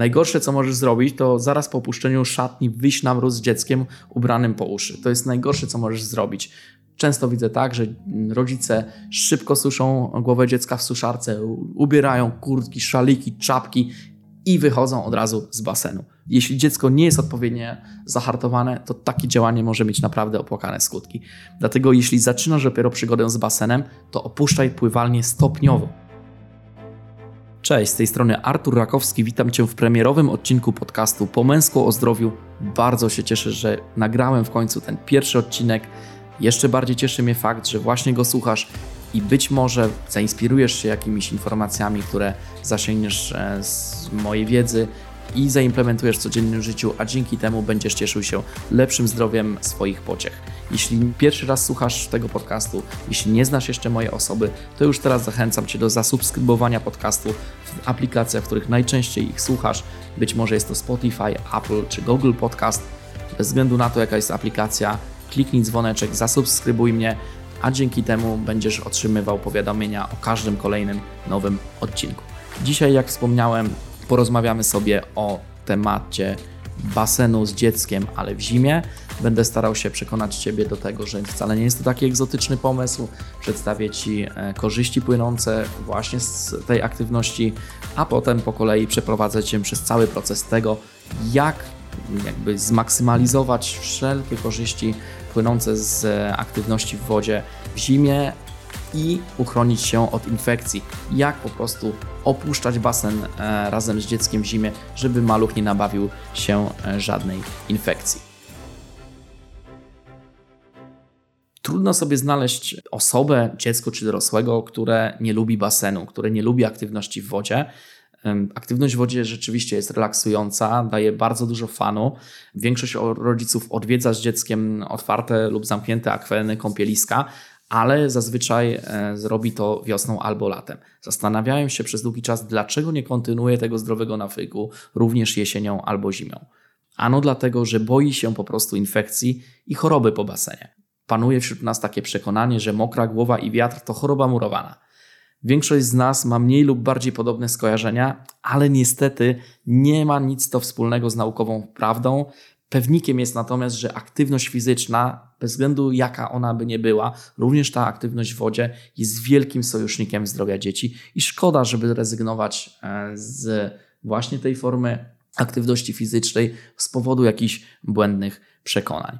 Najgorsze, co możesz zrobić, to zaraz po opuszczeniu szatni wyjść na mróz z dzieckiem ubranym po uszy. To jest najgorsze, co możesz zrobić. Często widzę tak, że rodzice szybko suszą głowę dziecka w suszarce, ubierają kurtki, szaliki, czapki i wychodzą od razu z basenu. Jeśli dziecko nie jest odpowiednio zahartowane, to takie działanie może mieć naprawdę opłakane skutki. Dlatego jeśli zaczynasz dopiero przygodę z basenem, to opuszczaj pływalnię stopniowo. Cześć, z tej strony Artur Rakowski, witam Cię w premierowym odcinku podcastu Po męsku o zdrowiu. Bardzo się cieszę, że nagrałem w końcu ten pierwszy odcinek. Jeszcze bardziej cieszy mnie fakt, że właśnie go słuchasz i być może zainspirujesz się jakimiś informacjami, które zasięgniesz e, z mojej wiedzy i zaimplementujesz w codziennym życiu, a dzięki temu będziesz cieszył się lepszym zdrowiem swoich pociech. Jeśli pierwszy raz słuchasz tego podcastu, jeśli nie znasz jeszcze mojej osoby, to już teraz zachęcam Cię do zasubskrybowania podcastu w aplikacjach, w których najczęściej ich słuchasz. Być może jest to Spotify, Apple czy Google Podcast. Bez względu na to, jaka jest aplikacja, kliknij dzwoneczek, zasubskrybuj mnie, a dzięki temu będziesz otrzymywał powiadomienia o każdym kolejnym nowym odcinku. Dzisiaj, jak wspomniałem, porozmawiamy sobie o temacie basenu z dzieckiem, ale w zimie. Będę starał się przekonać Ciebie do tego, że wcale nie jest to taki egzotyczny pomysł. Przedstawię Ci e, korzyści płynące właśnie z tej aktywności, a potem po kolei przeprowadzę Cię przez cały proces tego, jak jakby zmaksymalizować wszelkie korzyści płynące z aktywności w wodzie w zimie i uchronić się od infekcji. Jak po prostu opuszczać basen e, razem z dzieckiem w zimie, żeby maluch nie nabawił się e, żadnej infekcji. Trudno sobie znaleźć osobę, dziecko czy dorosłego, które nie lubi basenu, które nie lubi aktywności w wodzie. Aktywność w wodzie rzeczywiście jest relaksująca, daje bardzo dużo fanu. Większość rodziców odwiedza z dzieckiem otwarte lub zamknięte akweny, kąpieliska, ale zazwyczaj e, zrobi to wiosną albo latem. Zastanawiałem się przez długi czas, dlaczego nie kontynuuje tego zdrowego nawyku również jesienią albo zimą. Ano dlatego, że boi się po prostu infekcji i choroby po basenie. Panuje wśród nas takie przekonanie, że mokra głowa i wiatr to choroba murowana. Większość z nas ma mniej lub bardziej podobne skojarzenia, ale niestety nie ma nic to wspólnego z naukową prawdą. Pewnikiem jest natomiast, że aktywność fizyczna, bez względu jaka ona by nie była, również ta aktywność w wodzie jest wielkim sojusznikiem zdrowia dzieci i szkoda, żeby rezygnować e, z właśnie tej formy aktywności fizycznej z powodu jakichś błędnych przekonań.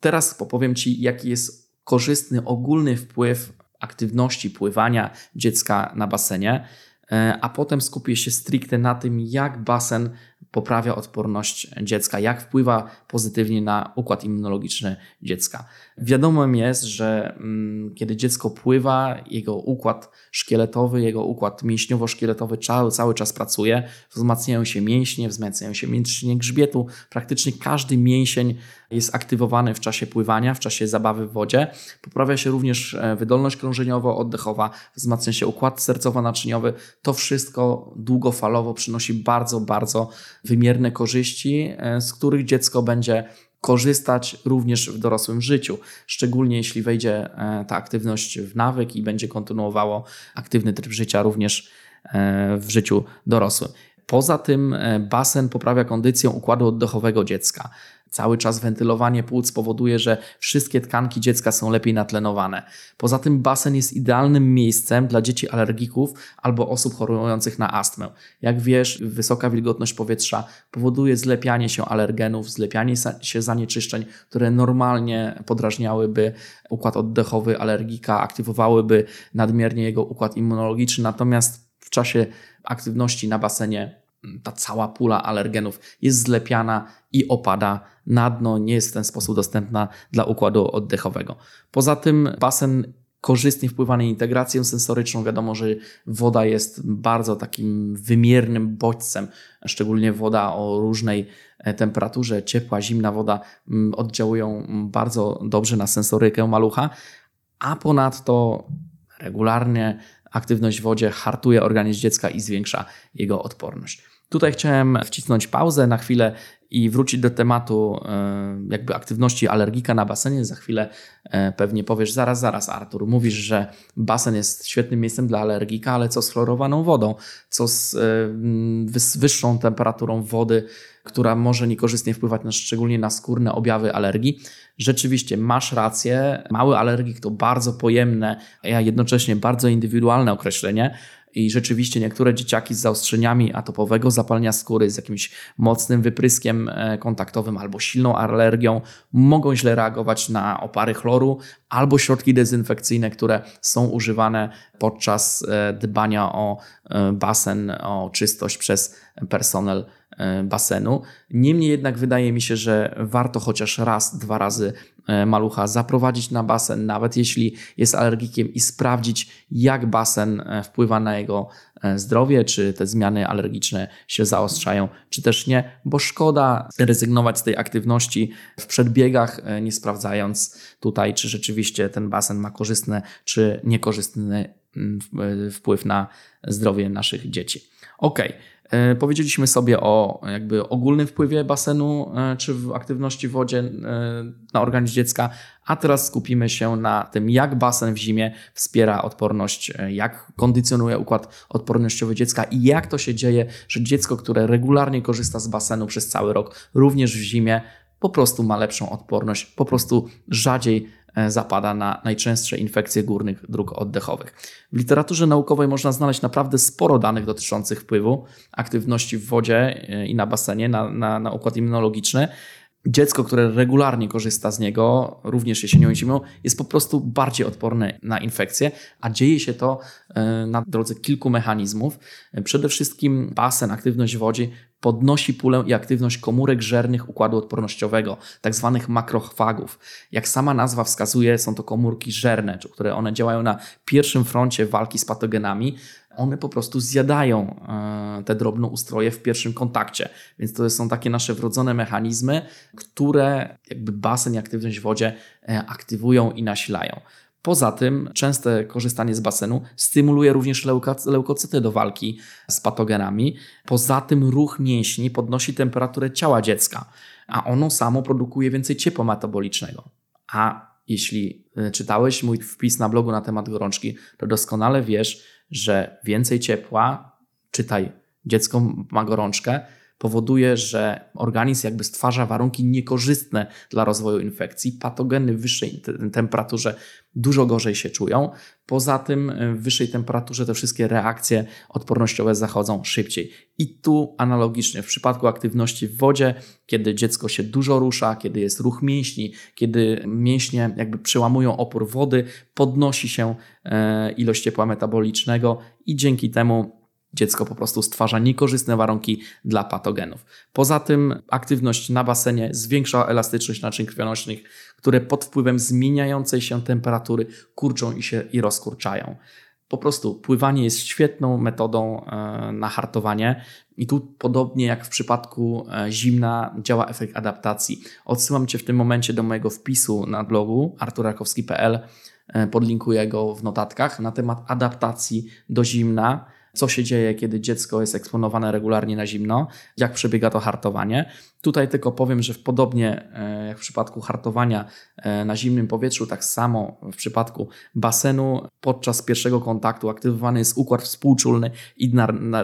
Teraz popowiem Ci, jaki jest korzystny ogólny wpływ aktywności pływania dziecka na basenie, e, a potem skupię się stricte na tym, jak basen poprawia odporność dziecka, jak wpływa pozytywnie na układ immunologiczny dziecka. Wiadomym jest, że mm, kiedy dziecko pływa, jego układ szkieletowy, jego układ mięśniowo-szkieletowy cały, cały czas pracuje, wzmacniają się mięśnie, wzmacniają się mięśnie grzbietu, praktycznie każdy mięsień jest aktywowany w czasie pływania, w czasie zabawy w wodzie. Poprawia się również e, wydolność krążeniowo-oddechowa, wzmacnia się układ sercowo-naczyniowy. To wszystko długofalowo przynosi bardzo, bardzo wymierne korzyści, e, z których dziecko będzie korzystać również w dorosłym życiu, szczególnie jeśli wejdzie e, ta aktywność w nawyk i będzie kontynuowało aktywny tryb życia również w życiu dorosłym. Poza tym basen poprawia kondycję układu oddechowego dziecka. Cały czas wentylowanie płuc powoduje, że wszystkie tkanki dziecka są lepiej natlenowane. Poza tym basen jest idealnym miejscem dla dzieci alergików albo osób chorujących na astmę. Jak wiesz, wysoka wilgotność powietrza powoduje zlepianie się alergenów, zlepianie się zanieczyszczeń, które normalnie podrażniałyby układ oddechowy alergika, aktywowałyby nadmiernie jego układ immunologiczny. Natomiast w czasie aktywności na basenie ta cała pula alergenów jest zlepiana i opada na dno, nie jest w ten sposób dostępna dla układu oddechowego. Poza tym basen korzystnie wpływa na integrację sensoryczną. Wiadomo, że woda jest bardzo takim wymiernym bodźcem, szczególnie woda o różnej e, temperaturze, ciepła, zimna woda oddziałują bardzo dobrze na sensorykę malucha, a ponadto regularnie aktywność w wodzie hartuje organizm dziecka i zwiększa jego odporność. Tutaj chciałem wcisnąć pauzę na chwilę i wrócić do tematu e, jakby aktywności alergika na basenie. Za chwilę e, pewnie powiesz, zaraz, zaraz Artur, mówisz, że basen jest świetnym miejscem dla alergika, ale co z chlorowaną wodą? Co z e, wyższą temperaturą wody, która może niekorzystnie wpływać na, szczególnie na skórne objawy alergii? Rzeczywiście masz rację, mały alergik to bardzo pojemne, a jednocześnie bardzo indywidualne określenie, i rzeczywiście niektóre dzieciaki z zaostrzeniami atopowego zapalenia skóry, z jakimś mocnym wypryskiem e, kontaktowym albo silną alergią mogą źle reagować na opary chloru albo środki dezynfekcyjne, które są używane podczas e, dbania o e, basen, o czystość przez personel basenu. Niemniej jednak wydaje mi się, że warto chociaż raz, dwa razy E, malucha zaprowadzić na basen, nawet jeśli jest alergikiem, i sprawdzić, jak basen e, wpływa na jego e, zdrowie, czy te zmiany alergiczne się zaostrzają, czy też nie, bo szkoda rezygnować z tej aktywności w przedbiegach, nie sprawdzając tutaj, czy rzeczywiście ten basen ma korzystny, czy niekorzystny mm, wpływ na zdrowie naszych dzieci. Ok. E, powiedzieliśmy sobie o jakby ogólnym wpływie basenu e, czy aktywności w wodzie e, na organizm dziecka, a teraz skupimy się na tym, jak basen w zimie wspiera odporność, jak kondycjonuje układ odpornościowy dziecka i jak to się dzieje, że dziecko, które regularnie korzysta z basenu przez cały rok, również w zimie, po prostu ma lepszą odporność, po prostu rzadziej E, zapada na najczęstsze infekcje górnych dróg oddechowych. W literaturze naukowej można znaleźć naprawdę sporo danych dotyczących wpływu aktywności w wodzie e, i na basenie na, na, na układ immunologiczny. Dziecko, które regularnie korzysta z niego, również jesienią i zimą, jest po prostu bardziej odporne na infekcje, a dzieje się to e, na drodze kilku mechanizmów. Przede wszystkim basen, aktywność w wodzie podnosi pulę i aktywność komórek żernych układu odpornościowego, tak zwanych makrochwagów. Jak sama nazwa wskazuje, są to komórki żerne, które one działają na pierwszym froncie walki z patogenami. One po prostu zjadają e, te drobnoustroje w pierwszym kontakcie. Więc to są takie nasze wrodzone mechanizmy, które jakby basen i aktywność w wodzie e, aktywują i nasilają. Poza tym częste korzystanie z basenu stymuluje również leukocyty do walki z patogenami. Poza tym ruch mięśni podnosi temperaturę ciała dziecka, a ono samo produkuje więcej ciepła metabolicznego. A jeśli e, czytałeś mój wpis na blogu na temat gorączki, to doskonale wiesz, że więcej ciepła, czytaj, dziecko ma gorączkę, powoduje, że organizm jakby stwarza warunki niekorzystne dla rozwoju infekcji. Patogeny w wyższej temperaturze dużo gorzej się czują. Poza tym e, w wyższej temperaturze te wszystkie reakcje odpornościowe zachodzą szybciej. I tu analogicznie w przypadku aktywności w wodzie, kiedy dziecko się dużo rusza, kiedy jest ruch mięśni, kiedy mięśnie jakby przełamują opór wody, podnosi się e, ilość ciepła metabolicznego i dzięki temu dziecko po prostu stwarza niekorzystne warunki dla patogenów. Poza tym aktywność na basenie zwiększa elastyczność naczyń krwionośnych, które pod wpływem zmieniającej się temperatury kurczą i się i rozkurczają. Po prostu pływanie jest świetną metodą e, na hartowanie i tu podobnie jak w przypadku e, zimna działa efekt adaptacji. Odsyłam Cię w tym momencie do mojego wpisu na blogu arturakowski.pl, e, podlinkuję go w notatkach na temat adaptacji do zimna co się dzieje, kiedy dziecko jest eksponowane regularnie na zimno, jak przebiega to hartowanie. Tutaj tylko powiem, że podobnie e, jak w przypadku hartowania e, na zimnym powietrzu, tak samo w przypadku basenu podczas pierwszego kontaktu aktywowany jest układ współczulny i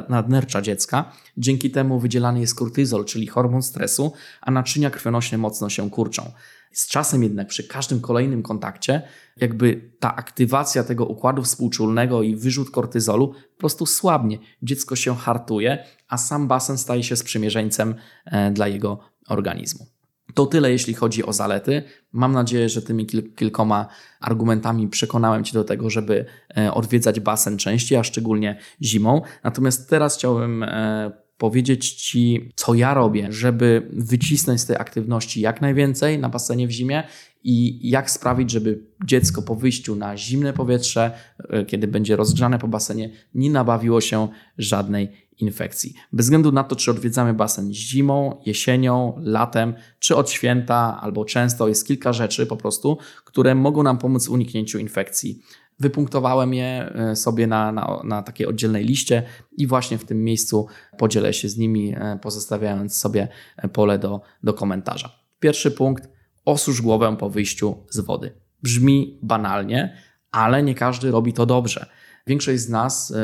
nadnercza dziecka. Dzięki temu wydzielany jest kortyzol, czyli hormon stresu, a naczynia krwionośne mocno się kurczą. Z czasem jednak przy każdym kolejnym kontakcie, jakby ta aktywacja tego układu współczulnego i wyrzut kortyzolu po prostu słabnie. Dziecko się hartuje, a sam basen staje się sprzymierzeńcem e, dla jego organizmu. To tyle, jeśli chodzi o zalety. Mam nadzieję, że tymi kilkoma argumentami przekonałem Cię do tego, żeby e, odwiedzać basen częściej, a szczególnie zimą. Natomiast teraz chciałbym e, powiedzieć Ci, co ja robię, żeby wycisnąć z tej aktywności jak najwięcej na basenie w zimie i jak sprawić, żeby dziecko po wyjściu na zimne powietrze, e, kiedy będzie rozgrzane po basenie, nie nabawiło się żadnej infekcji. Bez względu na to, czy odwiedzamy basen zimą, jesienią, latem, czy od święta, albo często, jest kilka rzeczy po prostu, które mogą nam pomóc w uniknięciu infekcji Wypunktowałem je e, sobie na, na, na takiej oddzielnej liście i właśnie w tym miejscu podzielę się z nimi, e, pozostawiając sobie pole do, do komentarza. Pierwszy punkt: osusz głowę po wyjściu z wody. Brzmi banalnie, ale nie każdy robi to dobrze. Większość z nas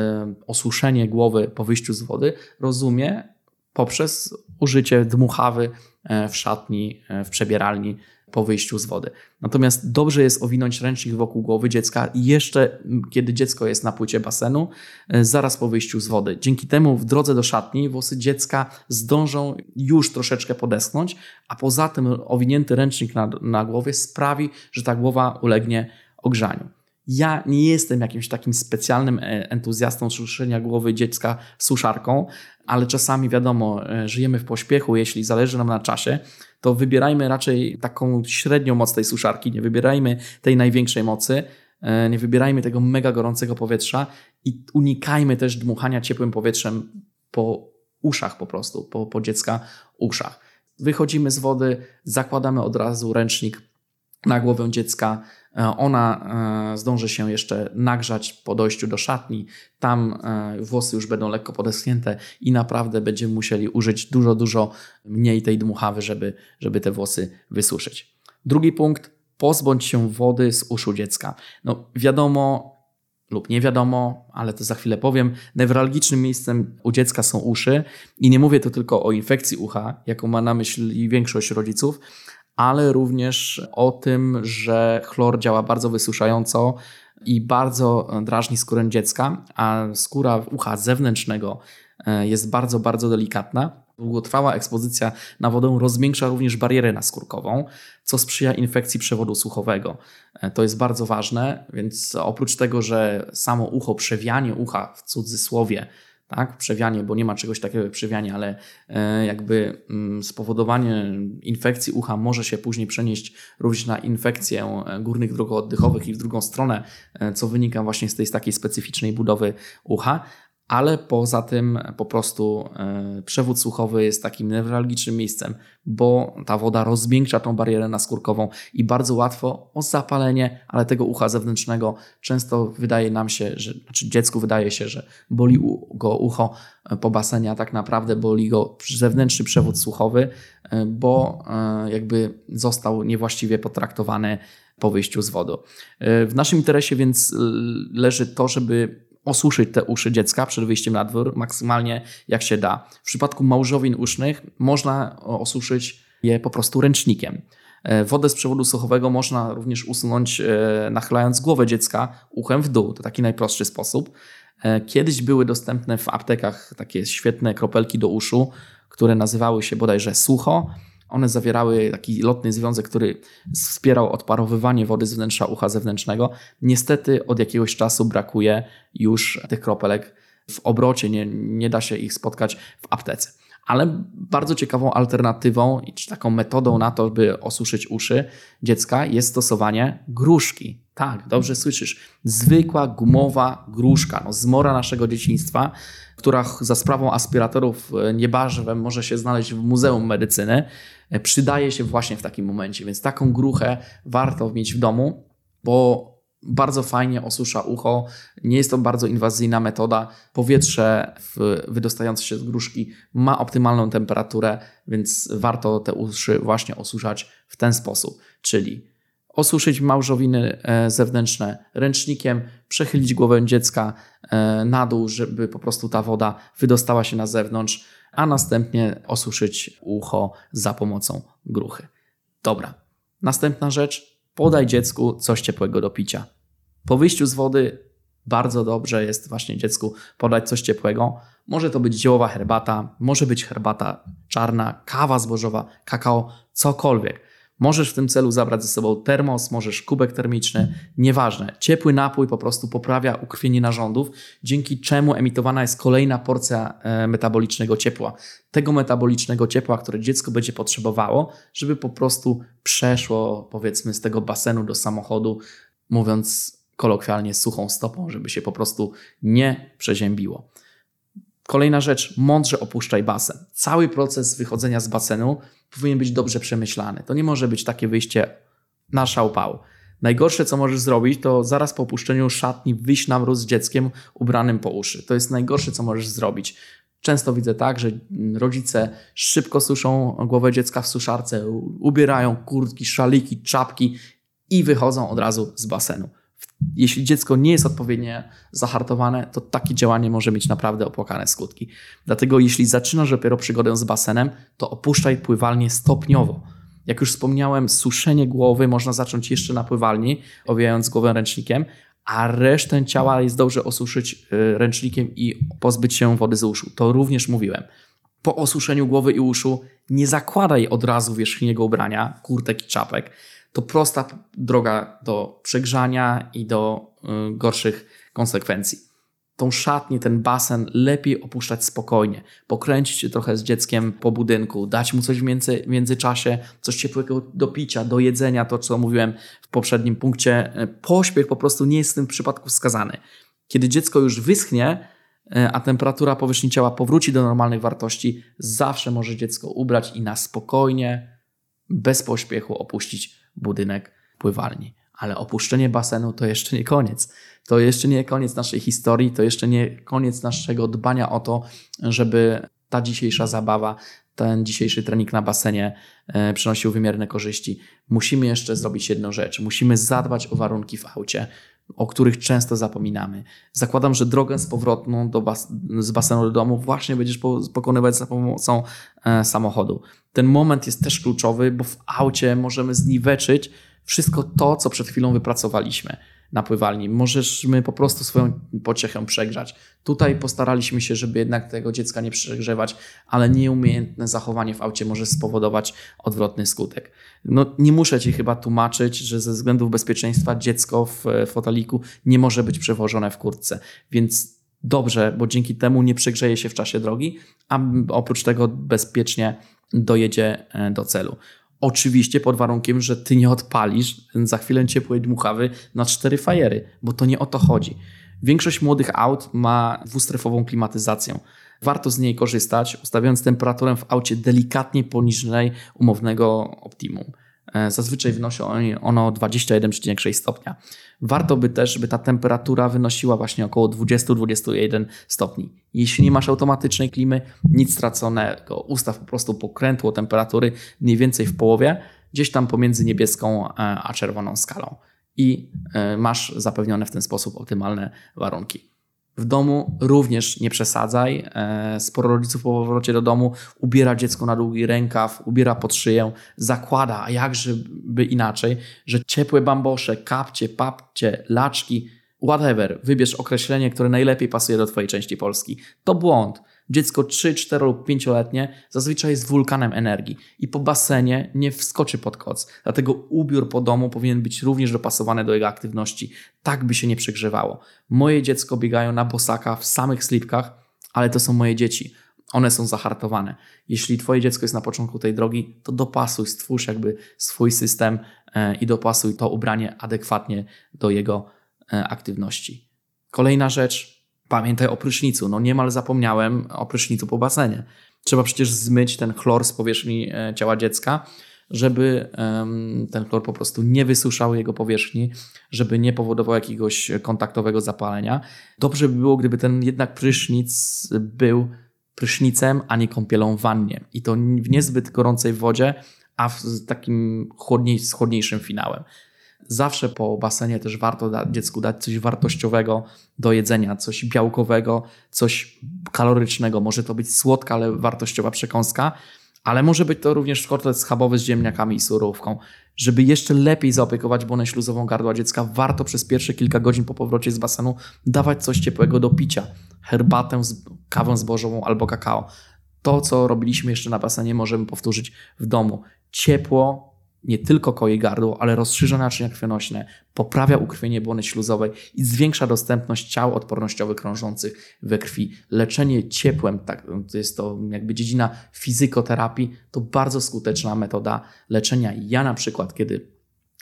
osuszenie głowy po wyjściu z wody rozumie poprzez użycie dmuchawy w szatni, w przebieralni po wyjściu z wody. Natomiast dobrze jest owinąć ręcznik wokół głowy dziecka jeszcze kiedy dziecko jest na płycie basenu, e, zaraz po wyjściu z wody. Dzięki temu w drodze do szatni włosy dziecka zdążą już troszeczkę podeschnąć, a poza tym owinięty ręcznik na, na głowie sprawi, że ta głowa ulegnie ogrzaniu. Ja nie jestem jakimś takim specjalnym e, entuzjastą suszenia głowy dziecka suszarką, ale czasami wiadomo, e, żyjemy w pośpiechu, jeśli zależy nam na czasie, to wybierajmy raczej taką średnią moc tej suszarki, nie wybierajmy tej największej mocy, e, nie wybierajmy tego mega gorącego powietrza i unikajmy też dmuchania ciepłym powietrzem po uszach po prostu, po, po dziecka uszach. Wychodzimy z wody, zakładamy od razu ręcznik na głowę dziecka, E, ona e, zdąży się jeszcze nagrzać po dojściu do szatni. Tam e, włosy już będą lekko podeschnięte i naprawdę będziemy musieli użyć dużo, dużo mniej tej dmuchawy, żeby, żeby te włosy wysuszyć. Drugi punkt. Pozbądź się wody z uszu dziecka. No wiadomo, lub nie wiadomo, ale to za chwilę powiem, newralgicznym miejscem u dziecka są uszy i nie mówię tu tylko o infekcji ucha, jaką ma na myśli większość rodziców, ale również o tym, że chlor działa bardzo wysuszająco i bardzo drażni skórę dziecka, a skóra ucha zewnętrznego e, jest bardzo, bardzo delikatna. Długotrwała ekspozycja na wodę rozmiększa również barierę naskórkową, co sprzyja infekcji przewodu słuchowego. E, to jest bardzo ważne, więc oprócz tego, że samo ucho, przewianie ucha w cudzysłowie tak? Przewianie, bo nie ma czegoś takiego jak przewianie, ale e, jakby mm, spowodowanie infekcji ucha może się później przenieść również na infekcję e, górnych dróg oddechowych i w drugą stronę, e, co wynika właśnie z tej z takiej specyficznej budowy ucha ale poza tym po prostu e, przewód słuchowy jest takim newralgicznym miejscem, bo ta woda rozmiękcza tą barierę naskórkową i bardzo łatwo o zapalenie, ale tego ucha zewnętrznego często wydaje nam się, że znaczy dziecku wydaje się, że boli go ucho e, po basenie, a tak naprawdę boli go zewnętrzny przewód słuchowy, e, bo jakby został niewłaściwie potraktowany po wyjściu z wody. W naszym interesie więc leży to, żeby osuszyć te uszy dziecka przed wyjściem na dwór maksymalnie jak się da. W przypadku małżowin usznych można osuszyć je po prostu ręcznikiem. E, wodę z przewodu słuchowego można również usunąć e, nachylając głowę dziecka uchem w dół. To taki najprostszy sposób. E, kiedyś były dostępne w aptekach takie świetne kropelki do uszu, które nazywały się bodajże sucho one zawierały taki lotny związek, który wspierał odparowywanie wody z wnętrza ucha zewnętrznego. Niestety od jakiegoś czasu brakuje już tych kropelek w obrocie, nie, nie da się ich spotkać w aptece. Ale bardzo ciekawą alternatywą, czy taką metodą na to, by osuszyć uszy dziecka, jest stosowanie gruszki. Tak, dobrze słyszysz. Zwykła gumowa gruszka, no, zmora naszego dzieciństwa, która za sprawą aspiratorów e, niebażwem może się znaleźć w Muzeum Medycyny, przydaje się właśnie w takim momencie. Więc taką gruchę warto mieć w domu, bo bardzo fajnie osusza ucho. Nie jest to bardzo inwazyjna metoda. Powietrze wydostające się z gruszki ma optymalną temperaturę, więc warto te uszy właśnie osuszać w ten sposób, czyli osuszyć małżowiny e, zewnętrzne ręcznikiem, przechylić głowę dziecka e, na dół, żeby po prostu ta woda wydostała się na zewnątrz, a następnie osuszyć ucho za pomocą gruchy. Dobra. Następna rzecz, podaj dziecku coś ciepłego do picia. Po wyjściu z wody bardzo dobrze jest właśnie dziecku podać coś ciepłego. Może to być ziołowa herbata, może być herbata czarna, kawa zbożowa, kakao, cokolwiek. Możesz w tym celu zabrać ze sobą termos, możesz kubek termiczny, nieważne. Ciepły napój po prostu poprawia ukrwienie narządów, dzięki czemu emitowana jest kolejna porcja e, metabolicznego ciepła. Tego metabolicznego ciepła, które dziecko będzie potrzebowało, żeby po prostu przeszło powiedzmy z tego basenu do samochodu, mówiąc kolokwialnie suchą stopą, żeby się po prostu nie przeziębiło. Kolejna rzecz, mądrze opuszczaj basen. Cały proces wychodzenia z basenu powinien być dobrze przemyślany. To nie może być takie wyjście na szałpał. Najgorsze, co możesz zrobić, to zaraz po opuszczeniu szatni wyjść na mróz z dzieckiem ubranym po uszy. To jest najgorsze, co możesz zrobić. Często widzę tak, że rodzice szybko suszą głowę dziecka w suszarce, ubierają kurtki, szaliki, czapki i wychodzą od razu z basenu. Jeśli dziecko nie jest odpowiednio zahartowane, to takie działanie może mieć naprawdę opłakane skutki. Dlatego jeśli zaczynasz dopiero przygodę z basenem, to opuszczaj pływalnię stopniowo. Jak już wspomniałem, suszenie głowy można zacząć jeszcze na pływalni, owijając głowę ręcznikiem, a resztę ciała jest dobrze osuszyć y, ręcznikiem i pozbyć się wody z uszu. To również mówiłem. Po osuszeniu głowy i uszu nie zakładaj od razu wierzchniego ubrania, kurtek i czapek. To prosta droga do przegrzania i do y, gorszych konsekwencji tą szatnię, ten basen lepiej opuszczać spokojnie, pokręcić się trochę z dzieckiem po budynku, dać mu coś w, między, międzyczasie, coś ciepłego do picia, do jedzenia, to co mówiłem w poprzednim punkcie. E, pośpiech po prostu nie jest w tym przypadku wskazany. Kiedy dziecko już wyschnie, e, a temperatura powierzchni ciała powróci do normalnych wartości, zawsze może dziecko ubrać i na spokojnie, bez pośpiechu opuścić budynek pływalni. Ale opuszczenie basenu to jeszcze nie koniec. To jeszcze nie koniec naszej historii, to jeszcze nie koniec naszego dbania o to, żeby ta dzisiejsza zabawa, ten dzisiejszy trening na basenie e, przynosił wymierne korzyści. Musimy jeszcze zrobić jedną rzecz. Musimy zadbać o warunki w aucie, o których często zapominamy. Zakładam, że drogę z powrotną do bas z basenu do domu właśnie będziesz pokonywać za pomocą e, samochodu. Ten moment jest też kluczowy, bo w aucie możemy zniweczyć wszystko to, co przed chwilą wypracowaliśmy na pływalni. Możesz my po prostu swoją pociechę przegrzać. Tutaj postaraliśmy się, żeby jednak tego dziecka nie przegrzewać, ale nieumiejętne zachowanie w aucie może spowodować odwrotny skutek. No, nie muszę Ci chyba tłumaczyć, że ze względów bezpieczeństwa dziecko w foteliku nie może być przewożone w kurtce, więc dobrze, bo dzięki temu nie przegrzeje się w czasie drogi, a oprócz tego bezpiecznie dojedzie e, do celu. Oczywiście pod warunkiem, że ty nie odpalisz za chwilę ciepłej dmuchawy na cztery fajery, bo to nie o to chodzi. Większość młodych aut ma dwustrefową klimatyzację. Warto z niej korzystać, ustawiając temperaturę w aucie delikatnie poniżej umownego optimum. E, zazwyczaj wynosi ono 21,6 stopnia. Warto by też, by ta temperatura wynosiła właśnie około 20-21 stopni. Jeśli nie masz automatycznej klimy, nic straconego. Ustaw po prostu pokrętło temperatury mniej więcej w połowie, gdzieś tam pomiędzy niebieską e, a czerwoną skalą. I e, masz zapewnione w ten sposób optymalne warunki. W domu również nie przesadzaj. E, sporo rodziców po powrocie do domu ubiera dziecko na długi rękaw, ubiera pod szyję, zakłada, a jakże by inaczej, że ciepłe bambosze, kapcie, papcie, laczki, whatever, wybierz określenie, które najlepiej pasuje do Twojej części Polski. To błąd. Dziecko 3, 4 lub 5-letnie zazwyczaj jest wulkanem energii i po basenie nie wskoczy pod koc. Dlatego ubiór po domu powinien być również dopasowany do jego aktywności, tak by się nie przegrzewało. Moje dziecko biegają na bosaka w samych slipkach, ale to są moje dzieci. One są zahartowane. Jeśli twoje dziecko jest na początku tej drogi, to dopasuj, stwórz jakby swój system e, i dopasuj to ubranie adekwatnie do jego e, aktywności. Kolejna rzecz, Pamiętaj o prysznicu. No niemal zapomniałem o prysznicu po basenie. Trzeba przecież zmyć ten chlor z powierzchni e, ciała dziecka, żeby ten chlor po prostu nie wysuszał jego powierzchni, żeby nie powodował jakiegoś kontaktowego zapalenia. Dobrze by było, gdyby ten jednak prysznic był prysznicem, a nie kąpielą w wannie. I to w niezbyt gorącej wodzie, a w takim chłodniej, z chłodniejszym finałem. Zawsze po basenie też warto da, dziecku dać coś wartościowego do jedzenia, coś białkowego, coś kalorycznego. Może to być słodka, ale wartościowa przekąska, ale może być to również kotlet schabowy z ziemniakami i surówką. Żeby jeszcze lepiej zaopiekować błonę śluzową gardła dziecka, warto przez pierwsze kilka godzin po powrocie z basenu dawać coś ciepłego do picia. Herbatę, kawę zbożową albo kakao. To, co robiliśmy jeszcze na basenie, możemy powtórzyć w domu. Ciepło, nie tylko koi gardło, ale rozszerza naczynia krwionośne, poprawia ukrwienie błony śluzowej i zwiększa dostępność ciał odpornościowych krążących we krwi. Leczenie ciepłem, tak, to jest to jakby dziedzina fizykoterapii, to bardzo skuteczna metoda leczenia. Ja na przykład, kiedy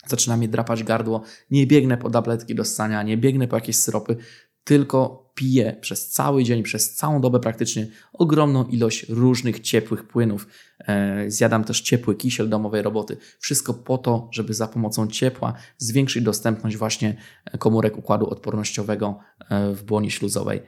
zaczyna mnie drapać gardło, nie biegnę po tabletki do ssania, nie biegnę po jakieś syropy, tylko piję przez cały dzień, przez całą dobę praktycznie ogromną ilość różnych ciepłych płynów. E, zjadam też ciepły kisiel domowej roboty. Wszystko po to, żeby za pomocą ciepła zwiększyć dostępność właśnie komórek układu odpornościowego e, w błonie śluzowej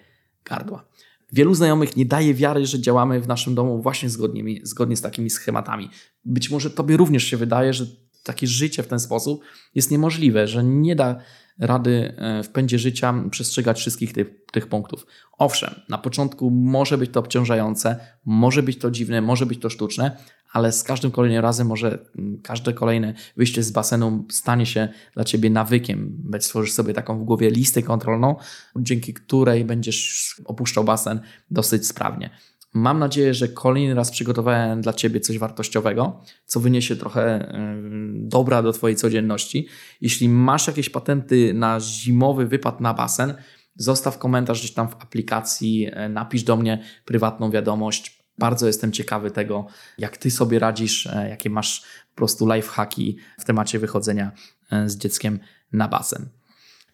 gardła. Wielu znajomych nie daje wiary, że działamy w naszym domu właśnie zgodnie, zgodnie z takimi schematami. Być może Tobie również się wydaje, że takie życie w ten sposób jest niemożliwe, że nie da rady e, w pędzie życia przestrzegać wszystkich tych, tych punktów. Owszem, na początku może być to obciążające, może być to dziwne, może być to sztuczne, ale z każdym kolejnym razem może mm, każde kolejne wyjście z basenu stanie się dla Ciebie nawykiem. Stworzysz sobie taką w głowie listę kontrolną, dzięki której będziesz opuszczał basen dosyć sprawnie. Mam nadzieję, że kolejny raz przygotowałem dla Ciebie coś wartościowego, co wyniesie trochę dobra do Twojej codzienności. Jeśli masz jakieś patenty na zimowy wypad na basen, zostaw komentarz gdzieś tam w aplikacji, e, napisz do mnie prywatną wiadomość. Bardzo jestem ciekawy tego, jak Ty sobie radzisz, e, jakie masz po prostu lifehacki w temacie wychodzenia e, z dzieckiem na basen.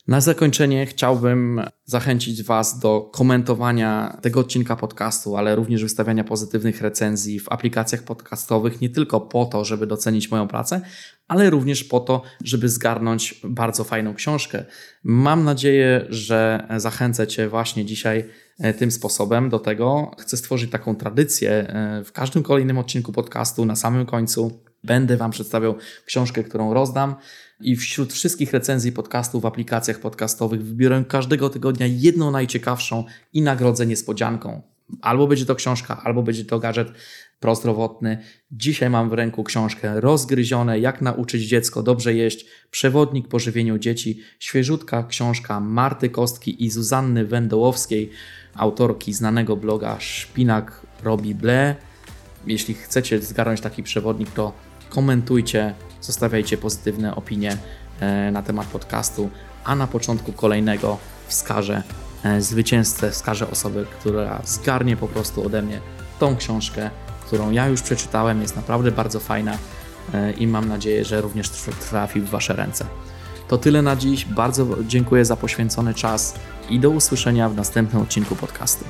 Na zakończenie chciałbym zachęcić Was do komentowania tego odcinka podcastu, ale również wystawiania pozytywnych recenzji w aplikacjach podcastowych, nie tylko po to, żeby docenić moją pracę, ale również po to, żeby zgarnąć bardzo fajną książkę. Mam nadzieję, że zachęcę Cię właśnie dzisiaj e, tym sposobem do tego. Chcę stworzyć taką tradycję e, w każdym kolejnym odcinku podcastu, na samym końcu będę Wam przedstawiał książkę, którą rozdam i wśród wszystkich recenzji podcastów w aplikacjach podcastowych wybiorę każdego tygodnia jedną najciekawszą i nagrodzę niespodzianką. Albo będzie to książka, albo będzie to gadżet prozdrowotny. Dzisiaj mam w ręku książkę Rozgryzione, jak nauczyć dziecko dobrze jeść, przewodnik po żywieniu dzieci, świeżutka książka Marty Kostki i Zuzanny Wędołowskiej, autorki znanego bloga Szpinak robi ble. Jeśli chcecie zgarnąć taki przewodnik, to komentujcie, zostawiajcie pozytywne opinie e, na temat podcastu, a na początku kolejnego wskażę e, zwycięzcę, wskażę osobę, która zgarnie po prostu ode mnie tą książkę, którą ja już przeczytałem, jest naprawdę bardzo fajna e, i mam nadzieję, że również trafi w Wasze ręce. To tyle na dziś. Bardzo dziękuję za poświęcony czas i do usłyszenia w następnym odcinku podcastu.